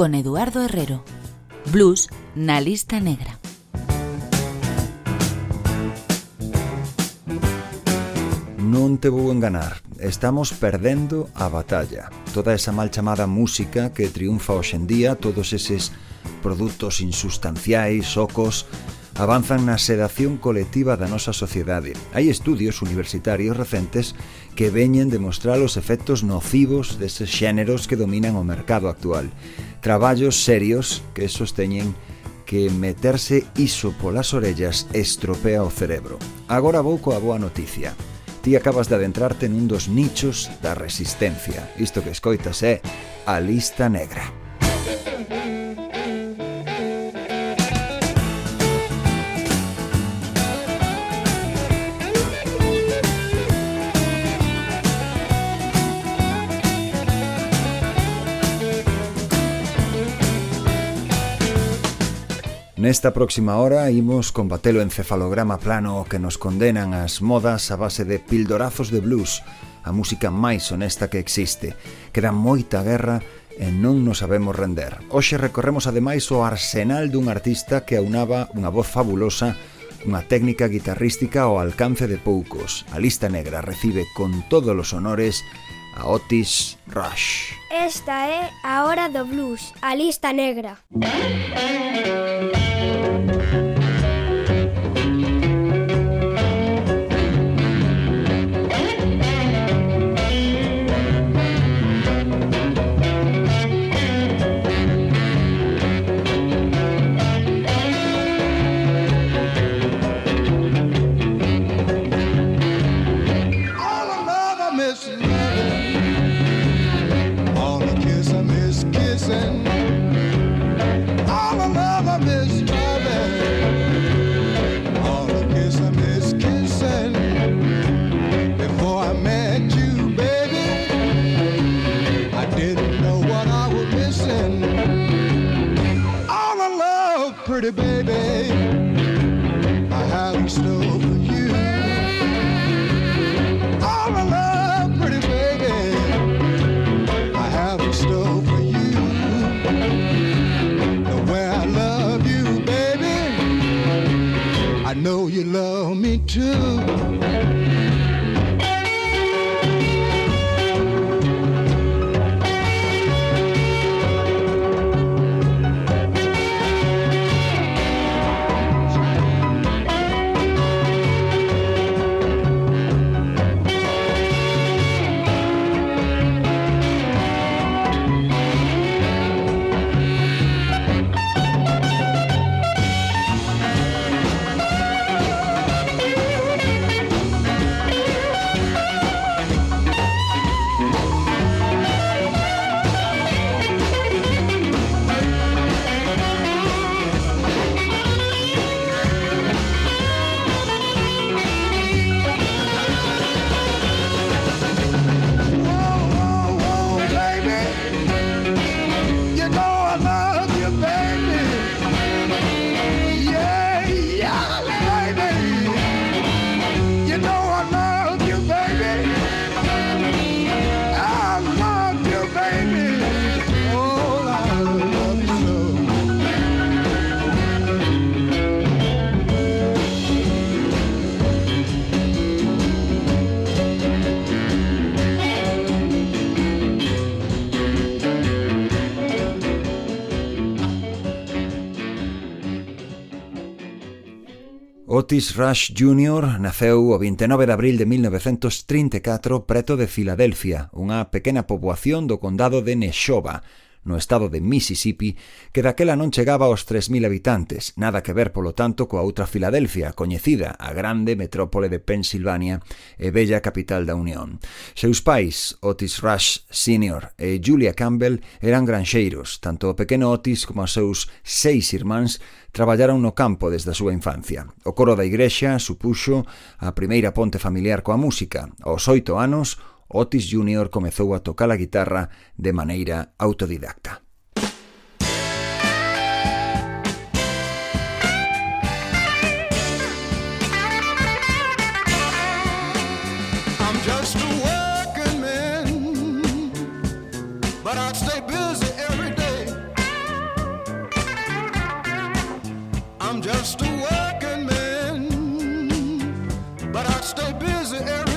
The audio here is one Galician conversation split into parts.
con Eduardo Herrero. Blues na lista negra. Non te vou enganar, estamos perdendo a batalla. Toda esa mal chamada música que triunfa hoxendía, todos eses produtos insustanciais, ocos, avanzan na sedación colectiva da nosa sociedade. Hai estudios universitarios recentes que veñen demostrar os efectos nocivos deses xéneros que dominan o mercado actual. Traballos serios que sosteñen que meterse iso polas orellas estropea o cerebro. Agora vou coa boa noticia. Ti acabas de adentrarte nun dos nichos da resistencia. Isto que escoitas é a lista negra. Nesta próxima hora imos combater o encefalograma plano que nos condenan as modas a base de pildorazos de blues, a música máis honesta que existe. Queda moita guerra e non nos sabemos render. Hoxe recorremos ademais o arsenal dun artista que aunaba unha voz fabulosa unha técnica guitarrística ao alcance de poucos. A lista negra recibe con todos os honores a Otis Rush. Esta é a hora do blues, a lista negra. too. Otis Rush Jr. naceu o 29 de abril de 1934 preto de Filadelfia, unha pequena poboación do condado de Neshoba, no estado de Mississippi, que daquela non chegaba aos 3.000 habitantes, nada que ver, polo tanto, coa outra Filadelfia, coñecida, a grande metrópole de Pensilvania e bella capital da Unión. Seus pais, Otis Rush Sr. e Julia Campbell, eran granxeiros. Tanto o pequeno Otis como os seus seis irmáns traballaron no campo desde a súa infancia. O coro da igrexa supuxo a primeira ponte familiar coa música. Aos oito anos, Otis Jr. comezou a tocar a guitarra de maneira autodidacta. just a working man, but I stay busy every day.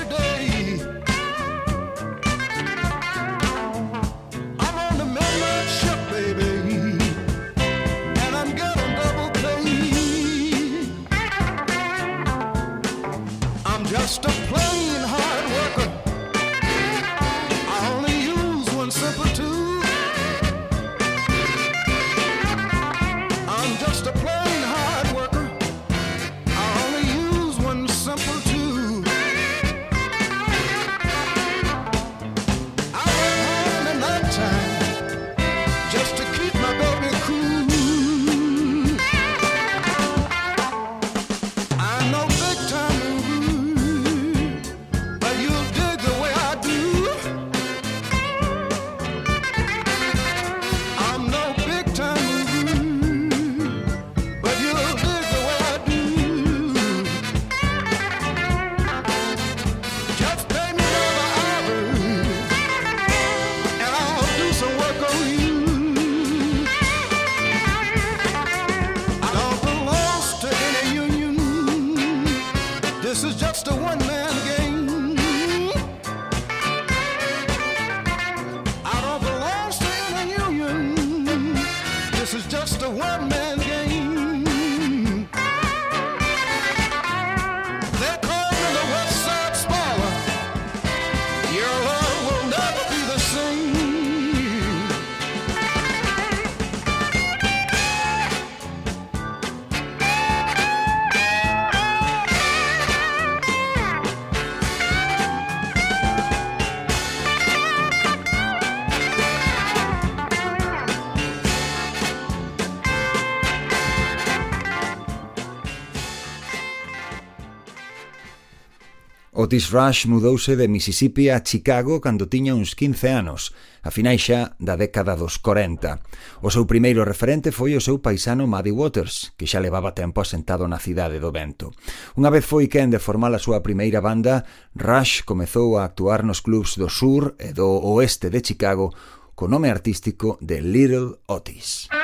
Otis Rush mudouse de Mississippi a Chicago cando tiña uns 15 anos, a finais xa da década dos 40. O seu primeiro referente foi o seu paisano Muddy Waters, que xa levaba tempo asentado na cidade do vento. Unha vez foi quen de formar a súa primeira banda, Rush comezou a actuar nos clubs do sur e do oeste de Chicago co nome artístico de Little Otis. Ah!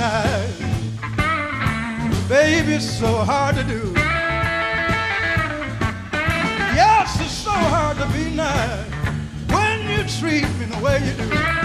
night. Baby, it's so hard to do. Yes, it's so hard to be nice when you treat me the way you do.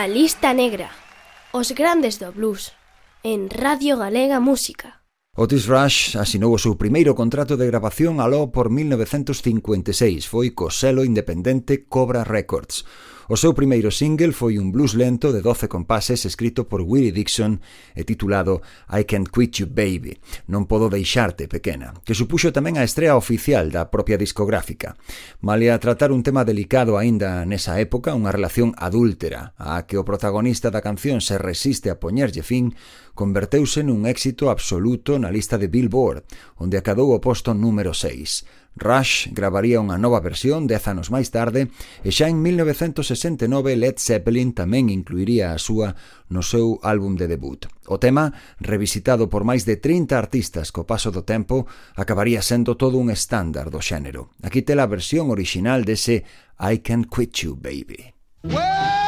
A lista negra. Os grandes do blues. En Radio Galega Música. Otis Rush asinou o seu primeiro contrato de grabación aló por 1956. Foi co selo independente Cobra Records. O seu primeiro single foi un blues lento de 12 compases escrito por Willie Dixon e titulado I Can't Quit You Baby, Non podo deixarte, pequena, que supuxo tamén a estrea oficial da propia discográfica. Male a tratar un tema delicado aínda nesa época, unha relación adúltera, a que o protagonista da canción se resiste a poñerlle fin, converteuse nun éxito absoluto na lista de Billboard, onde acadou o posto número 6. Rush gravaría unha nova versión dez anos máis tarde e xa en 1969 Led Zeppelin tamén incluiría a súa no seu álbum de debut. O tema, revisitado por máis de 30 artistas co paso do tempo, acabaría sendo todo un estándar do xénero. Aquí te a versión orixinal dese I Can Quit You Baby. Well!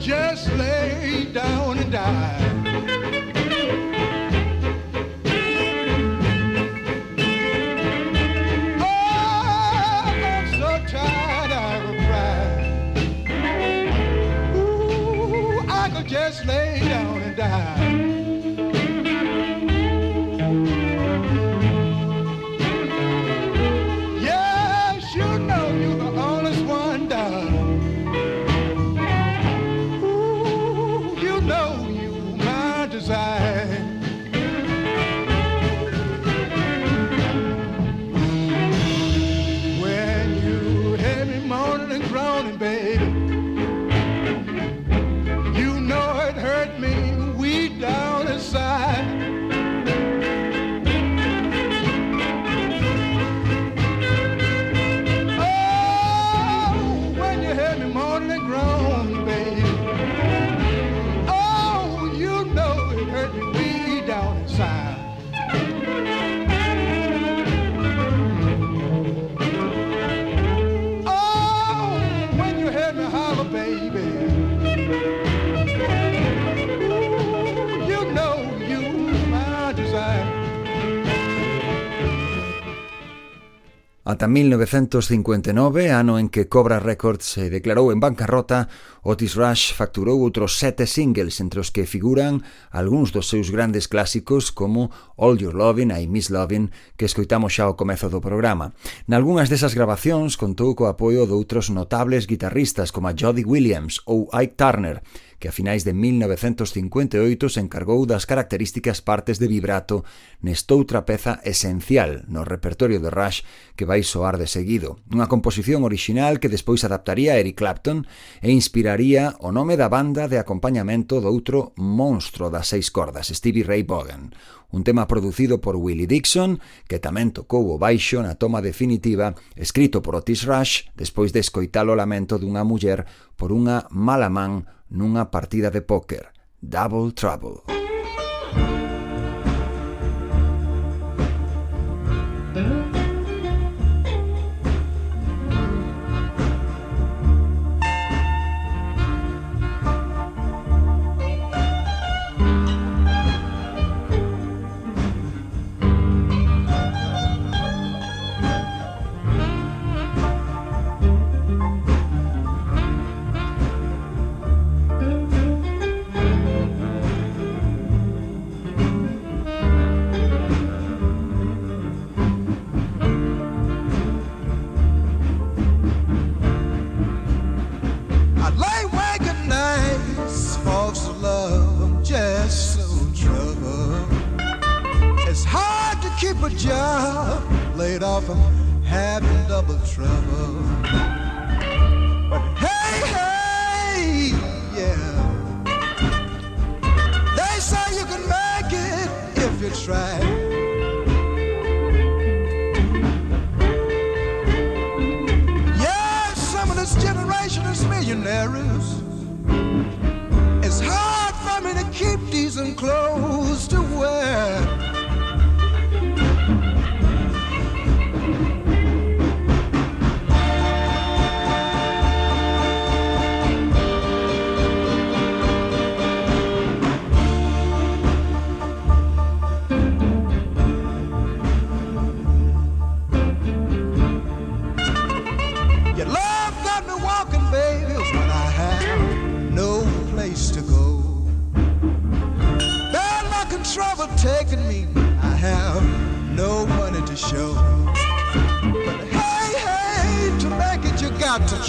just Ata 1959, ano en que Cobra Records se declarou en bancarrota, Otis Rush facturou outros sete singles entre os que figuran algúns dos seus grandes clásicos como All Your Lovin' e Miss Lovin' que escoitamos xa ao comezo do programa. Nalgúnas desas grabacións contou co apoio de outros notables guitarristas como Jody Williams ou Ike Turner, que a finais de 1958 se encargou das características partes de vibrato nestoutra peza esencial no repertorio de Rush que vai soar de seguido, unha composición orixinal que despois adaptaría Eric Clapton e inspiraría o nome da banda de acompañamento do outro monstro das seis cordas, Stevie Ray Vaughan, un tema producido por Willie Dixon, que tamén tocou o baixo na toma definitiva, escrito por Otis Rush despois de escoitar o lamento dunha muller por unha mala man nunha partida de póker, Double Trouble.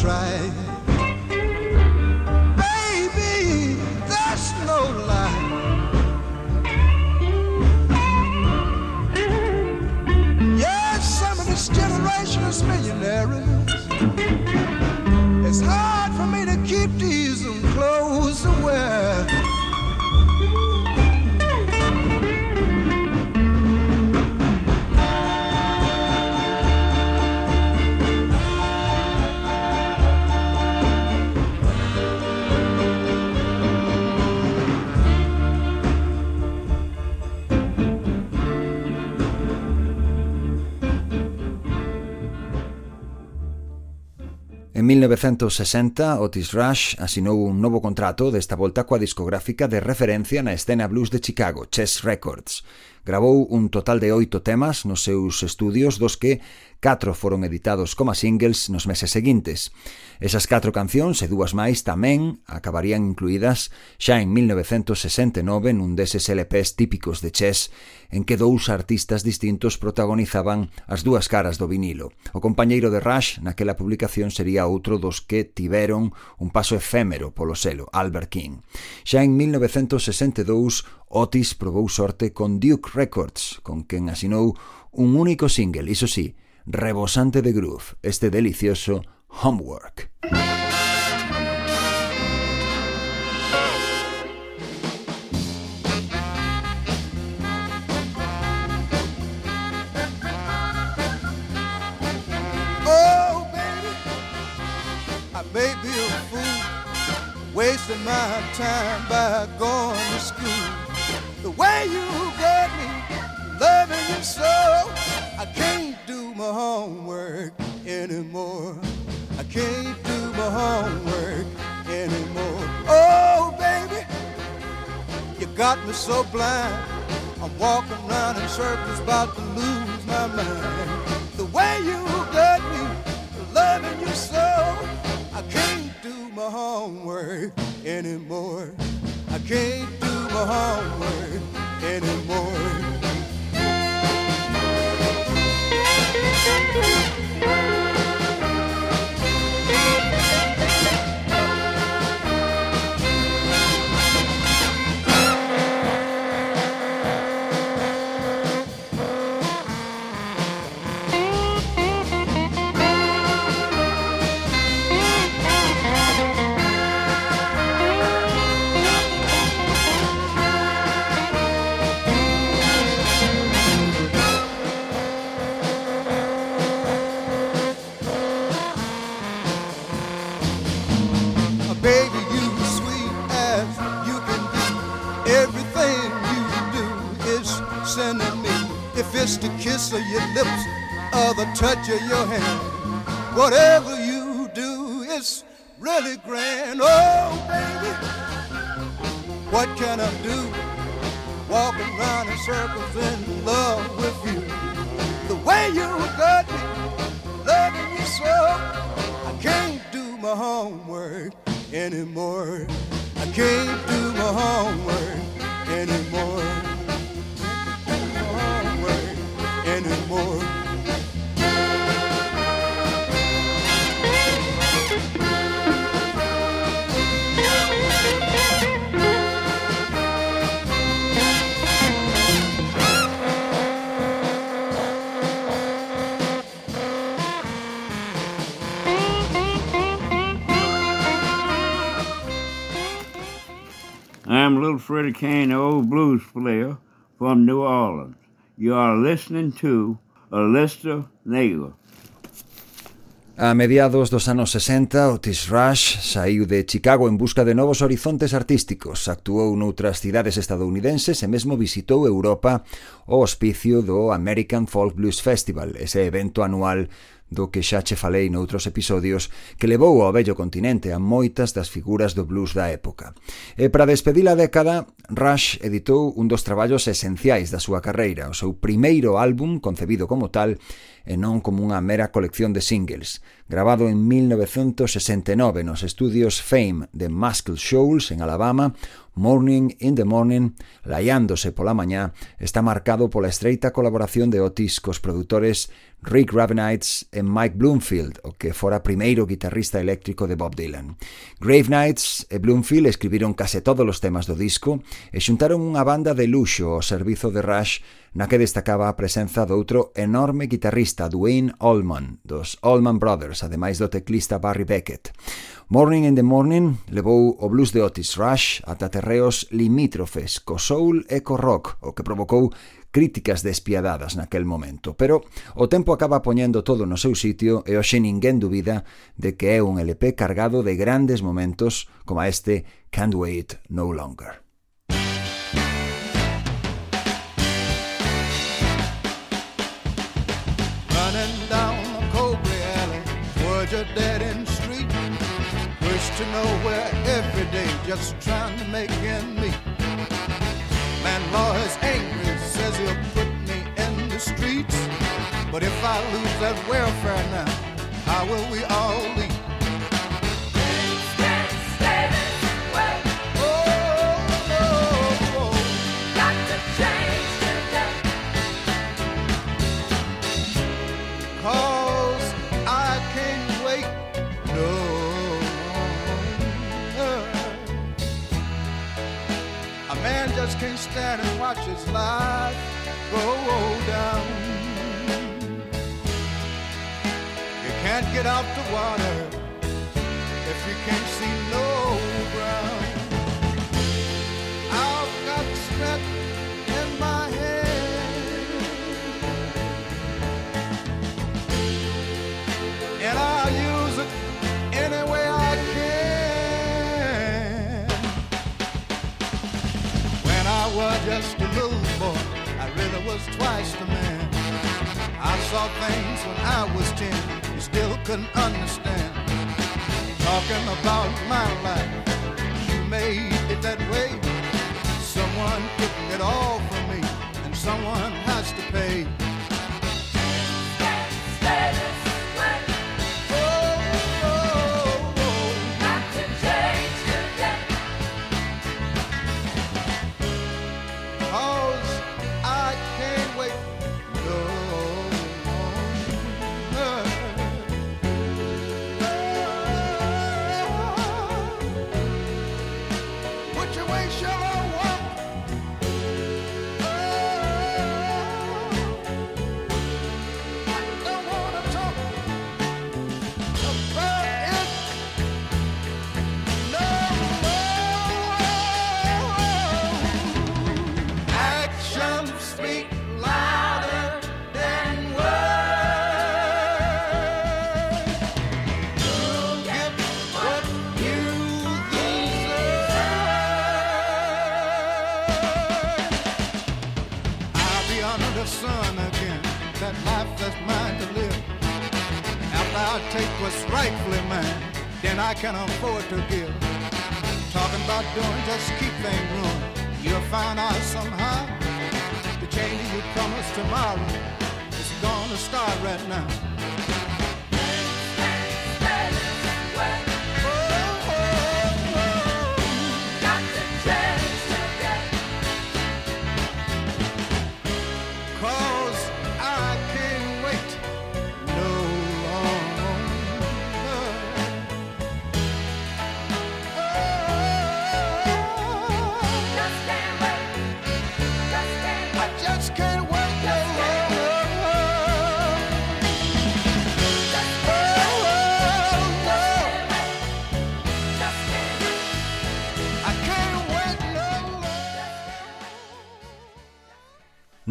try. 1960, Otis Rush asinou un novo contrato desta volta coa discográfica de referencia na escena blues de Chicago, Chess Records. Grabou un total de oito temas nos seus estudios dos que catro foron editados como singles nos meses seguintes. Esas catro cancións e dúas máis tamén acabarían incluídas xa en 1969 nun deses LPs típicos de Chess en que dous artistas distintos protagonizaban as dúas caras do vinilo. O compañeiro de Rush naquela publicación sería outro dos que tiveron un paso efémero polo selo, Albert King. Xa en 1962 Otis probou sorte con Duke Records, con quen asinou un único single, iso sí, rebosante de groove, este delicioso Homework. Oh, wasting my time school. You got me loving you so, I can't do my homework anymore. I can't do my homework anymore. Oh, baby, you got me so blind. I'm walking around in circles, about to lose my mind. The way you got me loving you so I can't do my homework anymore. I can't do my homework anymore. Just a kiss of your lips or the touch of your hand. Whatever you do, it's really grand. Oh, baby, what can I do? Walking around in circles in love with you. The way you got me, loving me so, I can't do my homework anymore. I can't do my homework anymore. Anymore. I'm Little Freddie Kane, the old blues player from New Orleans. You are listening to Ernesto Negro. A mediados dos anos 60, Otis Rush saiu de Chicago en busca de novos horizontes artísticos. Actuou noutras cidades estadounidenses e mesmo visitou Europa o hospicio do American Folk Blues Festival, ese evento anual do que xa che falei noutros episodios, que levou ao vello continente a moitas das figuras do blues da época. E para despedir a década, Rush editou un dos traballos esenciais da súa carreira, o seu primeiro álbum concebido como tal e non como unha mera colección de singles, grabado en 1969 nos estudios Fame de Muscle Shoals en Alabama, Morning in the Morning, laiándose pola mañá, está marcado pola estreita colaboración de Otis cos produtores Rick Ravenites e Mike Bloomfield, o que fora primeiro guitarrista eléctrico de Bob Dylan. Grave Knights e Bloomfield escribiron case todos os temas do disco e xuntaron unha banda de luxo ao servizo de Rush na que destacaba a presenza do outro enorme guitarrista Dwayne Allman, dos Allman Brothers, ademais do teclista Barry Beckett. Morning in the Morning levou o blues de Otis Rush ata terreos limítrofes co soul e co rock, o que provocou críticas despiadadas naquel momento. Pero o tempo acaba poñendo todo no seu sitio e hoxe ninguén dubida de que é un LP cargado de grandes momentos como este Can't Wait No Longer. Just trying to make ends meet. Landlord is angry, says he'll put me in the streets. But if I lose that welfare now, how will we all eat? can't stand and watch his life go down. You can't get out the water if you can't see no was just a little boy, I really was twice the man. I saw things when I was ten, you still couldn't understand. Talking about my life, you made it that way. Someone took it all from me, and someone has to pay.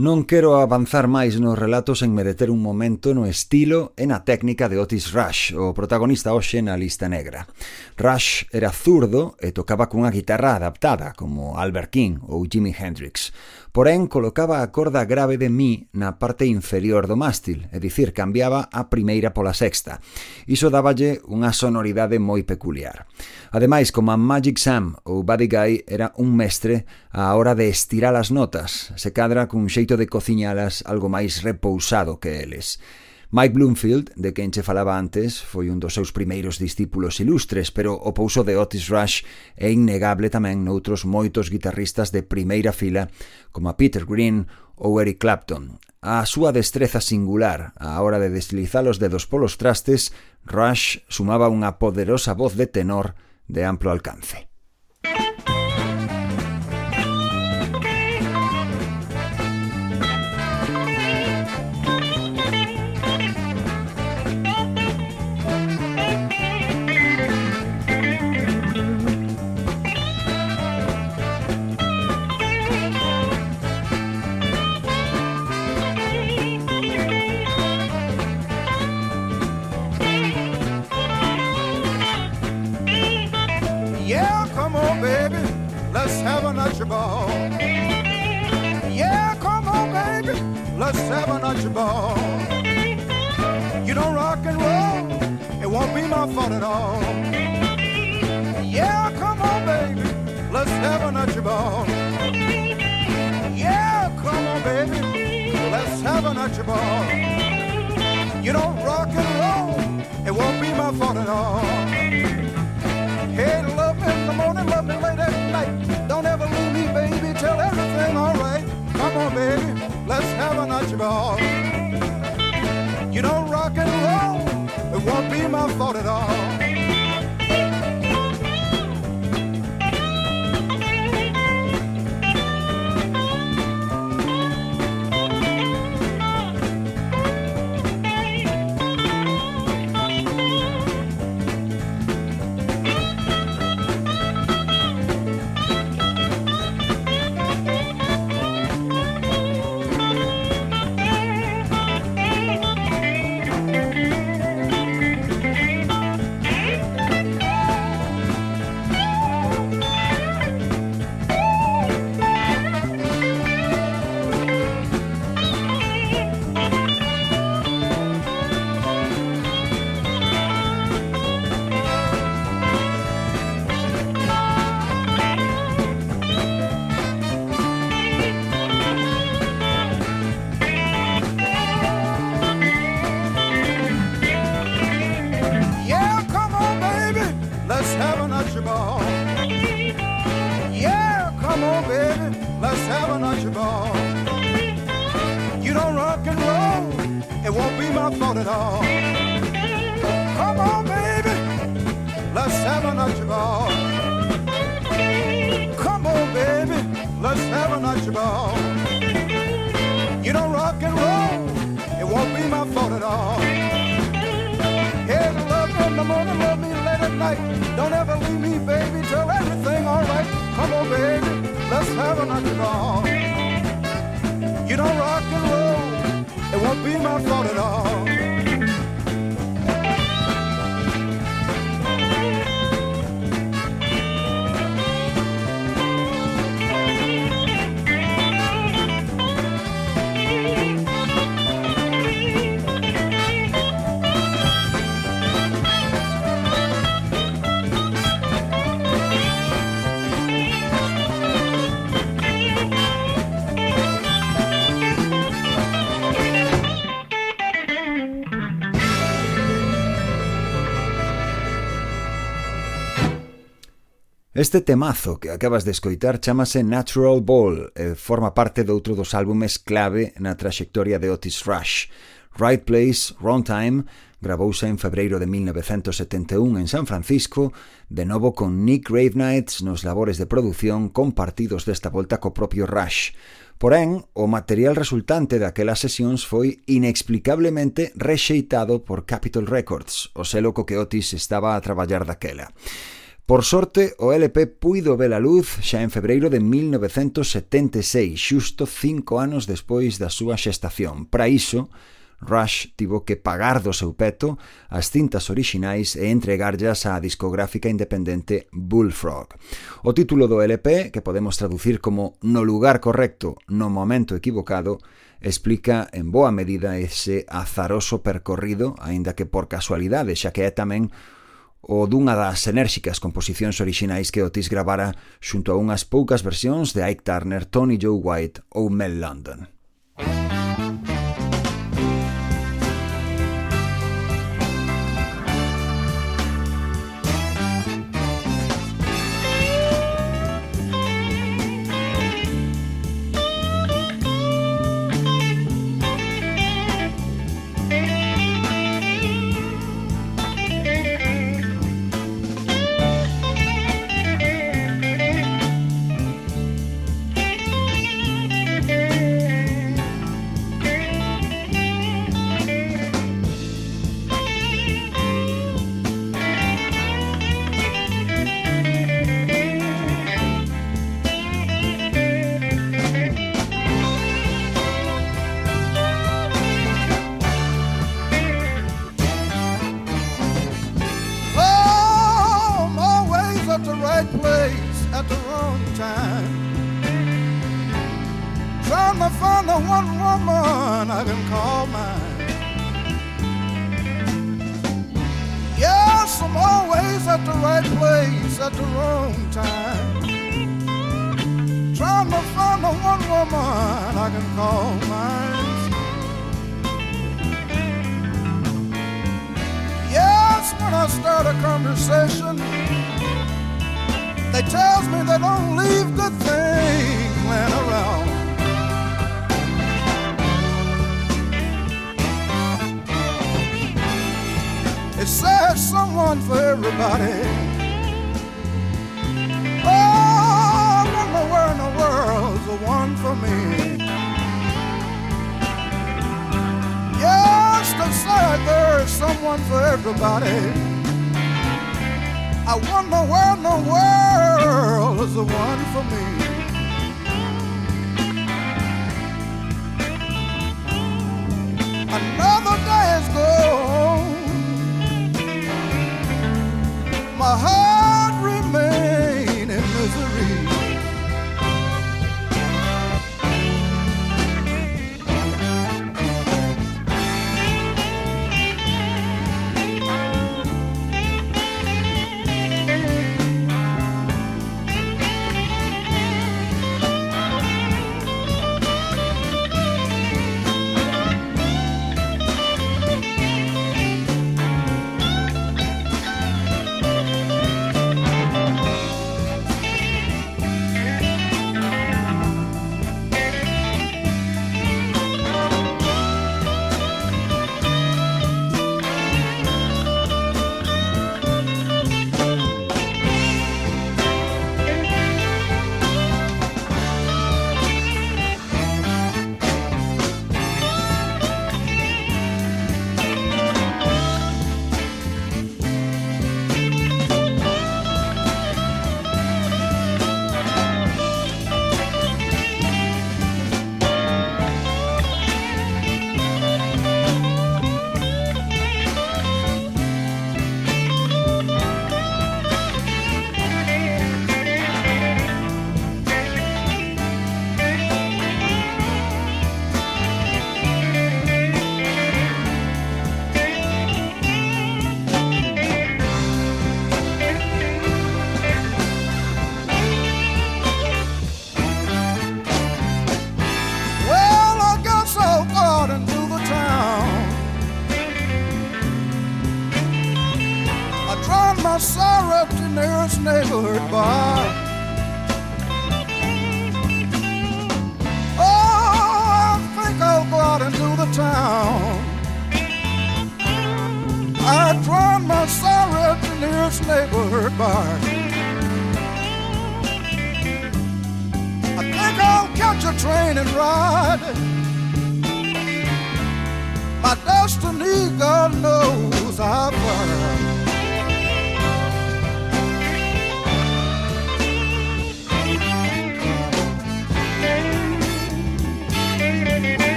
Non quero avanzar máis nos relatos en merecer un momento no estilo e na técnica de Otis Rush, o protagonista hoxe na lista negra. Rush era zurdo e tocaba cunha guitarra adaptada, como Albert King ou Jimi Hendrix. Porén, colocaba a corda grave de Mi na parte inferior do mástil, é dicir, cambiaba a primeira pola sexta. Iso dáballe unha sonoridade moi peculiar. Ademais, como a Magic Sam ou Buddy Guy era un mestre á hora de estirar as notas, se cadra cun xeito de cociñalas algo máis repousado que eles. Mike Bloomfield, de quen che falaba antes, foi un dos seus primeiros discípulos ilustres, pero o pouso de Otis Rush é innegable tamén noutros moitos guitarristas de primeira fila, como a Peter Green ou Eric Clapton. A súa destreza singular á hora de deslizar os dedos polos trastes, Rush sumaba unha poderosa voz de tenor de amplo alcance. Ball. Yeah, come on, baby, let's have a nutty ball. You don't rock and roll, it won't be my fault at all. Yeah, come on, baby, let's have a nutty ball. Yeah, come on, baby, let's have a nutty ball. You don't rock and roll, it won't be my fault at all. Hey, the morning, love me late at night. Don't ever leave me, baby, till everything alright. Come on, baby, let's have a nutty ball. You don't rock and roll, it won't be my fault at all. Este temazo que acabas de escoitar chamase Natural Ball e forma parte de outro dos álbumes clave na traxectoria de Otis Rush. Right Place, Wrong Time grabouse en febreiro de 1971 en San Francisco, de novo con Nick Ravenites nos labores de produción compartidos desta volta co propio Rush. Porén, o material resultante daquelas sesións foi inexplicablemente rexeitado por Capitol Records, o selo co que Otis estaba a traballar daquela. Por sorte, o LP puido ver a luz xa en febreiro de 1976, xusto cinco anos despois da súa xestación. Para iso, Rush tivo que pagar do seu peto as cintas orixinais e entregarllas á discográfica independente Bullfrog. O título do LP, que podemos traducir como No lugar correcto, no momento equivocado, explica en boa medida ese azaroso percorrido, aínda que por casualidade, xa que é tamén ou dunha das enérxicas composicións orixinais que Otis gravara xunto a unhas poucas versións de Ike Turner, Tony Joe White ou Mel London. Música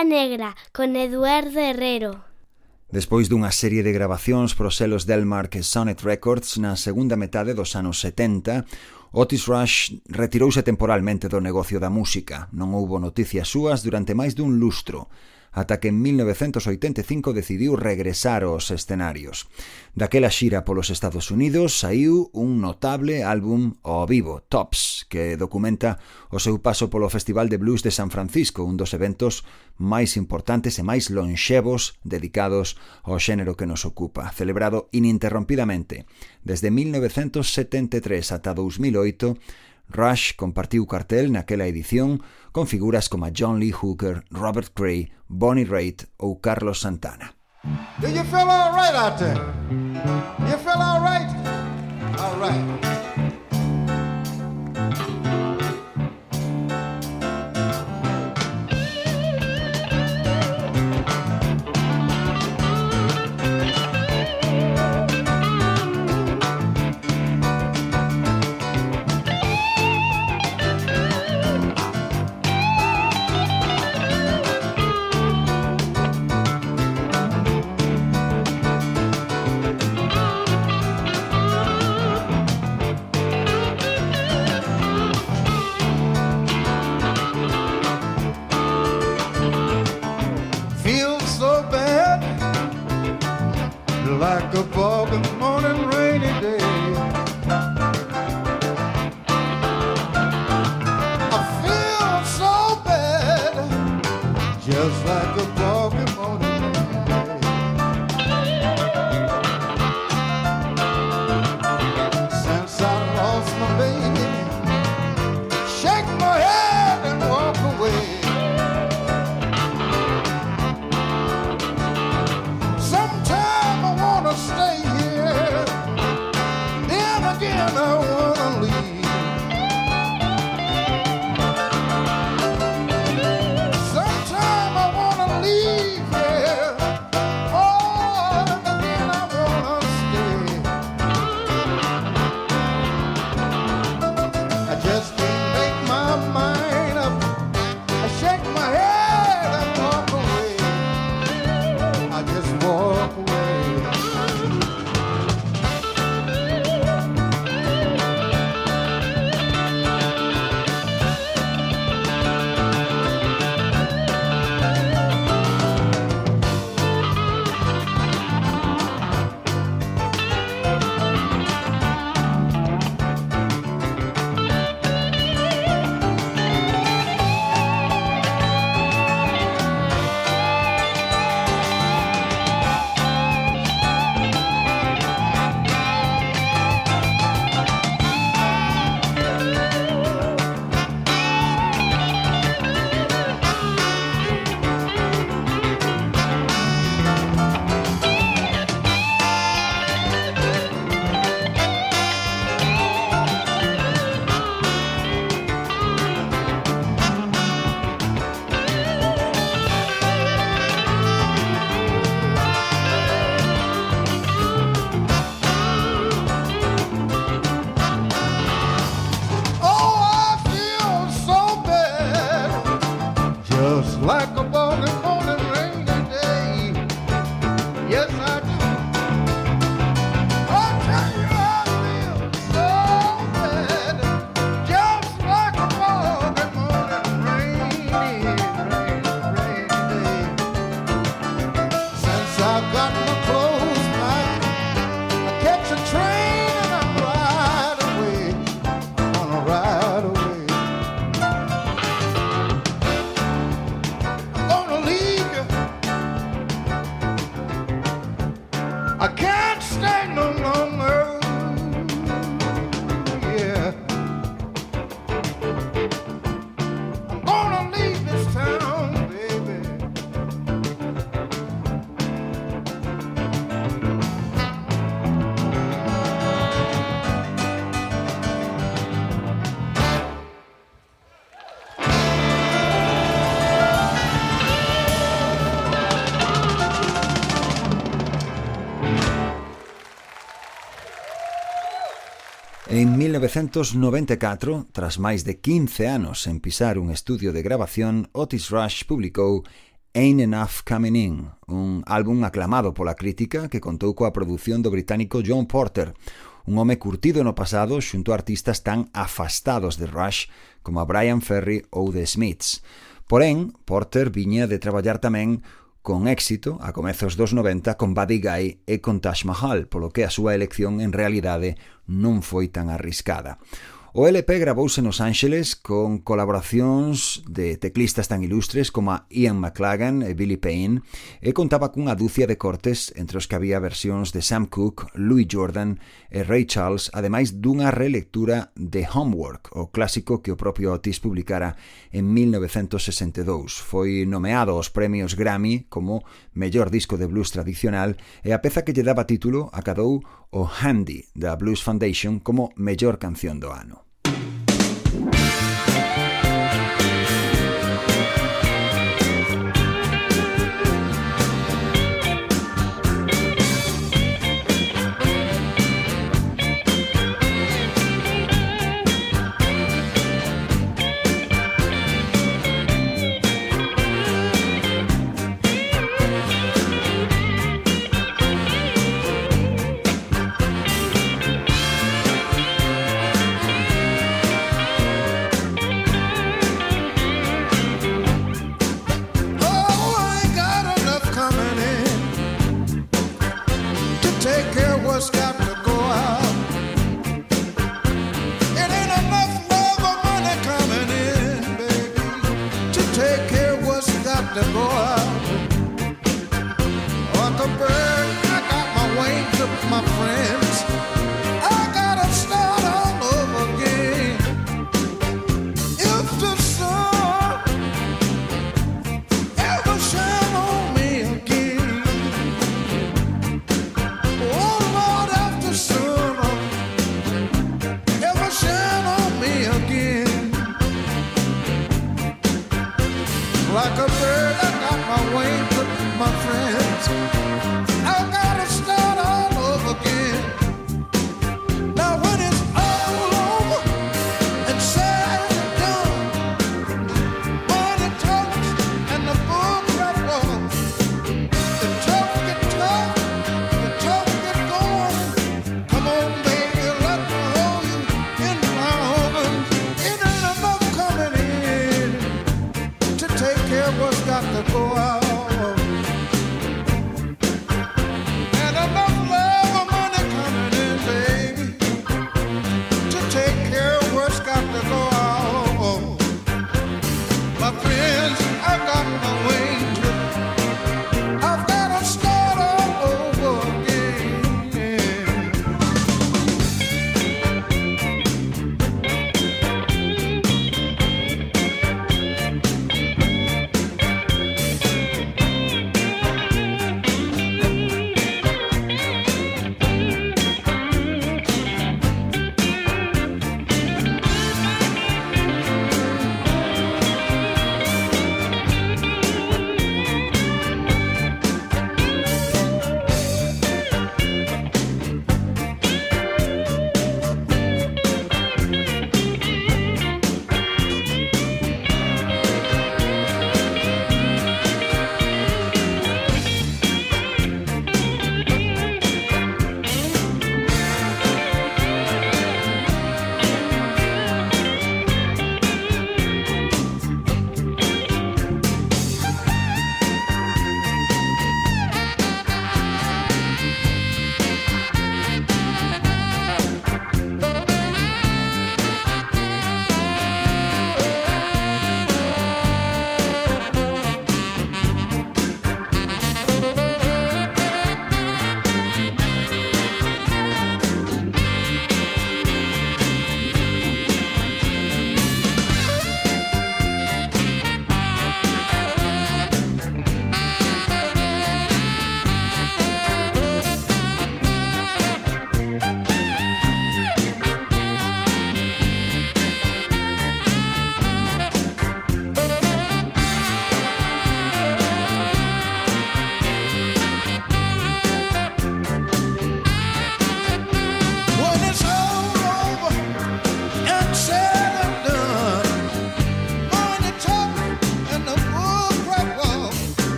Lista Negra con Eduardo Herrero. Despois dunha serie de grabacións pros selos Delmark e Sonnet Records na segunda metade dos anos 70, Otis Rush retirouse temporalmente do negocio da música. Non houbo noticias súas durante máis dun lustro ata que en 1985 decidiu regresar aos escenarios. Daquela xira polos Estados Unidos saiu un notable álbum ao vivo, Tops, que documenta o seu paso polo Festival de Blues de San Francisco, un dos eventos máis importantes e máis lonxevos dedicados ao xénero que nos ocupa, celebrado ininterrompidamente desde 1973 ata 2008 Rush compartiu cartel naquela edición con figuras como John Lee Hooker, Robert Gray, Bonnie Raitt ou Carlos Santana. En 1994, tras máis de 15 anos en pisar un estudio de grabación, Otis Rush publicou Ain't Enough Coming In, un álbum aclamado pola crítica que contou coa produción do británico John Porter, un home curtido no pasado xunto a artistas tan afastados de Rush como a Brian Ferry ou The Smiths. Porén, Porter viña de traballar tamén con éxito a comezos dos 90 con Buddy Guy e con Taj Mahal, polo que a súa elección en realidade non foi tan arriscada. O LP gravouse nos Ángeles con colaboracións de teclistas tan ilustres como a Ian McLagan e Billy Payne e contaba cunha dúcia de cortes entre os que había versións de Sam Cooke, Louis Jordan e Ray Charles, ademais dunha relectura de Homework, o clásico que o propio Otis publicara en 1962. Foi nomeado aos premios Grammy como mellor disco de blues tradicional e a peza que lle daba título acadou o Handy da Blues Foundation como mellor canción do ano. the boy.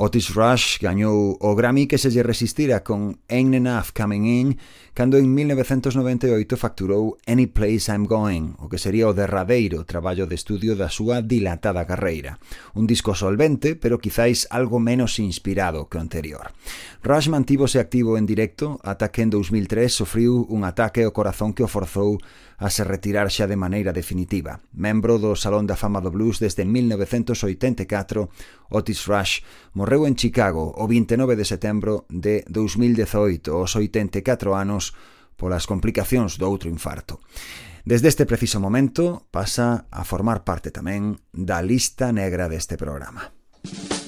Otis Rush gañou o Grammy que se lle resistira con Ain't Enough Coming In cando en 1998 facturou Any Place I'm Going, o que sería o derradeiro traballo de estudio da súa dilatada carreira. Un disco solvente, pero quizáis algo menos inspirado que o anterior. Rush mantívose activo en directo ata que en 2003 sofriu un ataque ao corazón que o forzou a se retirar xa de maneira definitiva. Membro do Salón da Fama do Blues desde 1984, Otis Rush morreu en Chicago o 29 de setembro de 2018, aos 84 anos polas complicacións do outro infarto. Desde este preciso momento pasa a formar parte tamén da lista negra deste programa. Música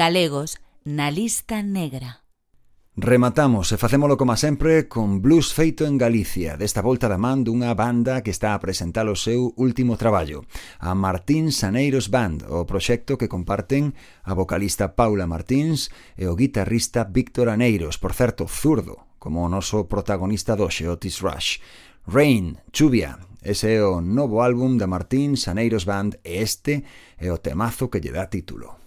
Galegos na lista negra. Rematamos e facémolo como sempre con Blues feito en Galicia, desta volta da man dunha banda que está a presentar o seu último traballo, a Martín Saneiros Band, o proxecto que comparten a vocalista Paula Martins e o guitarrista Víctor Aneiros, por certo, zurdo, como o noso protagonista doxe, Otis Rush. Rain, chuvia, ese é o novo álbum da Martín Saneiros Band e este é o temazo que lle dá título.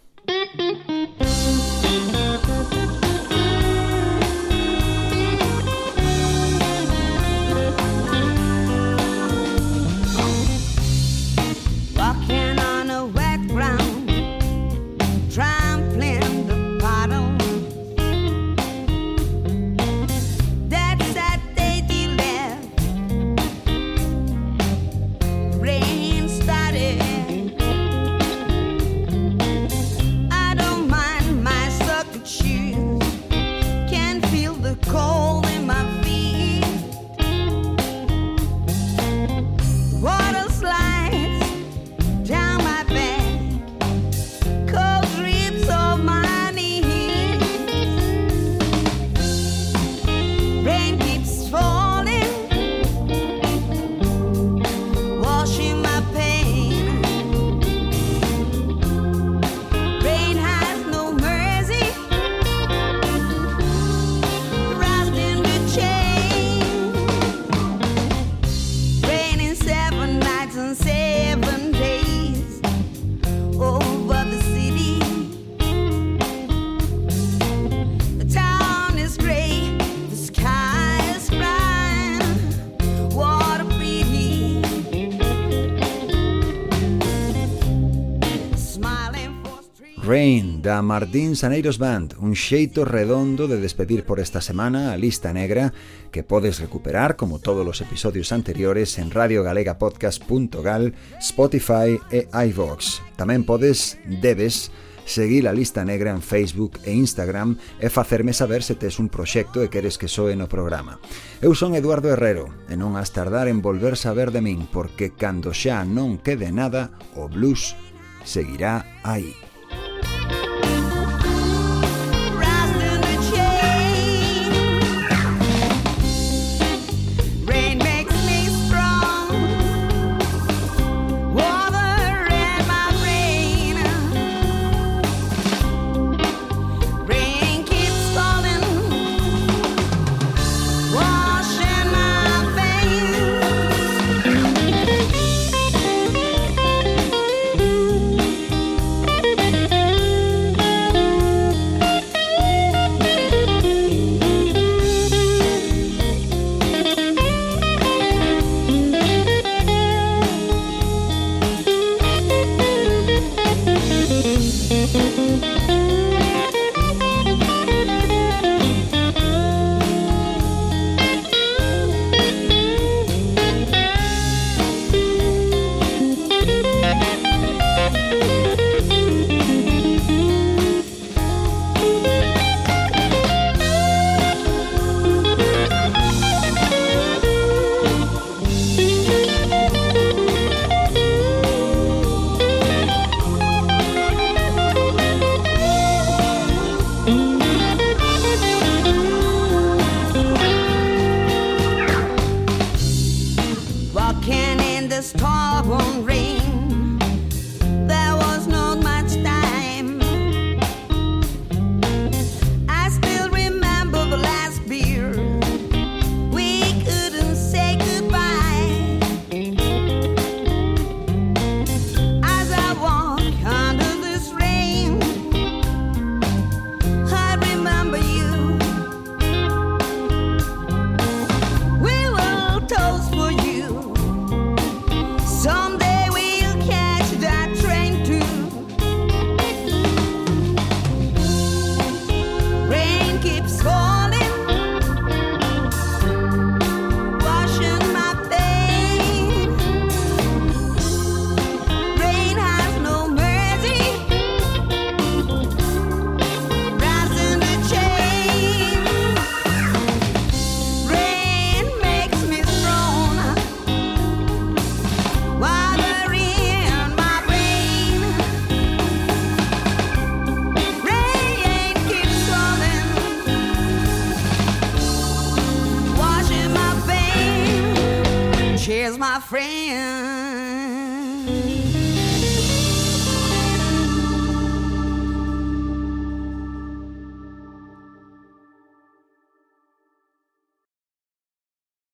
da Martín Saneiros Band, un xeito redondo de despedir por esta semana a Lista Negra, que podes recuperar como todos os episodios anteriores en radiogalegapodcast.gal, Spotify e iVox. Tamén podes, debes, seguir a Lista Negra en Facebook e Instagram e facerme saber se tes un proxecto e queres que soe no programa. Eu son Eduardo Herrero e non has tardar en volver saber de min porque cando xa non quede nada, o blues seguirá aí.